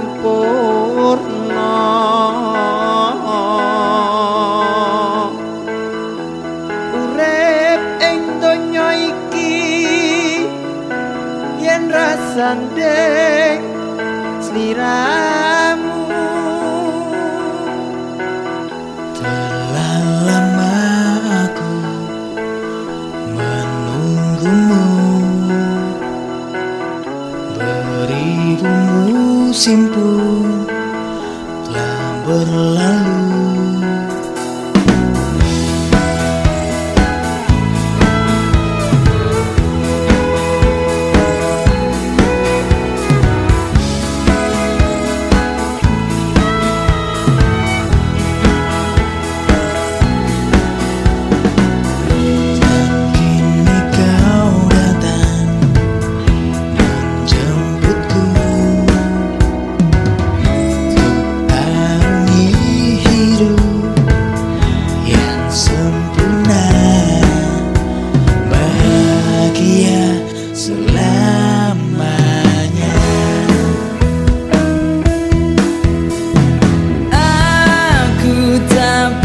sampurna urip ing donya iki yen rasane sliramu simple. selamanya. Aku tak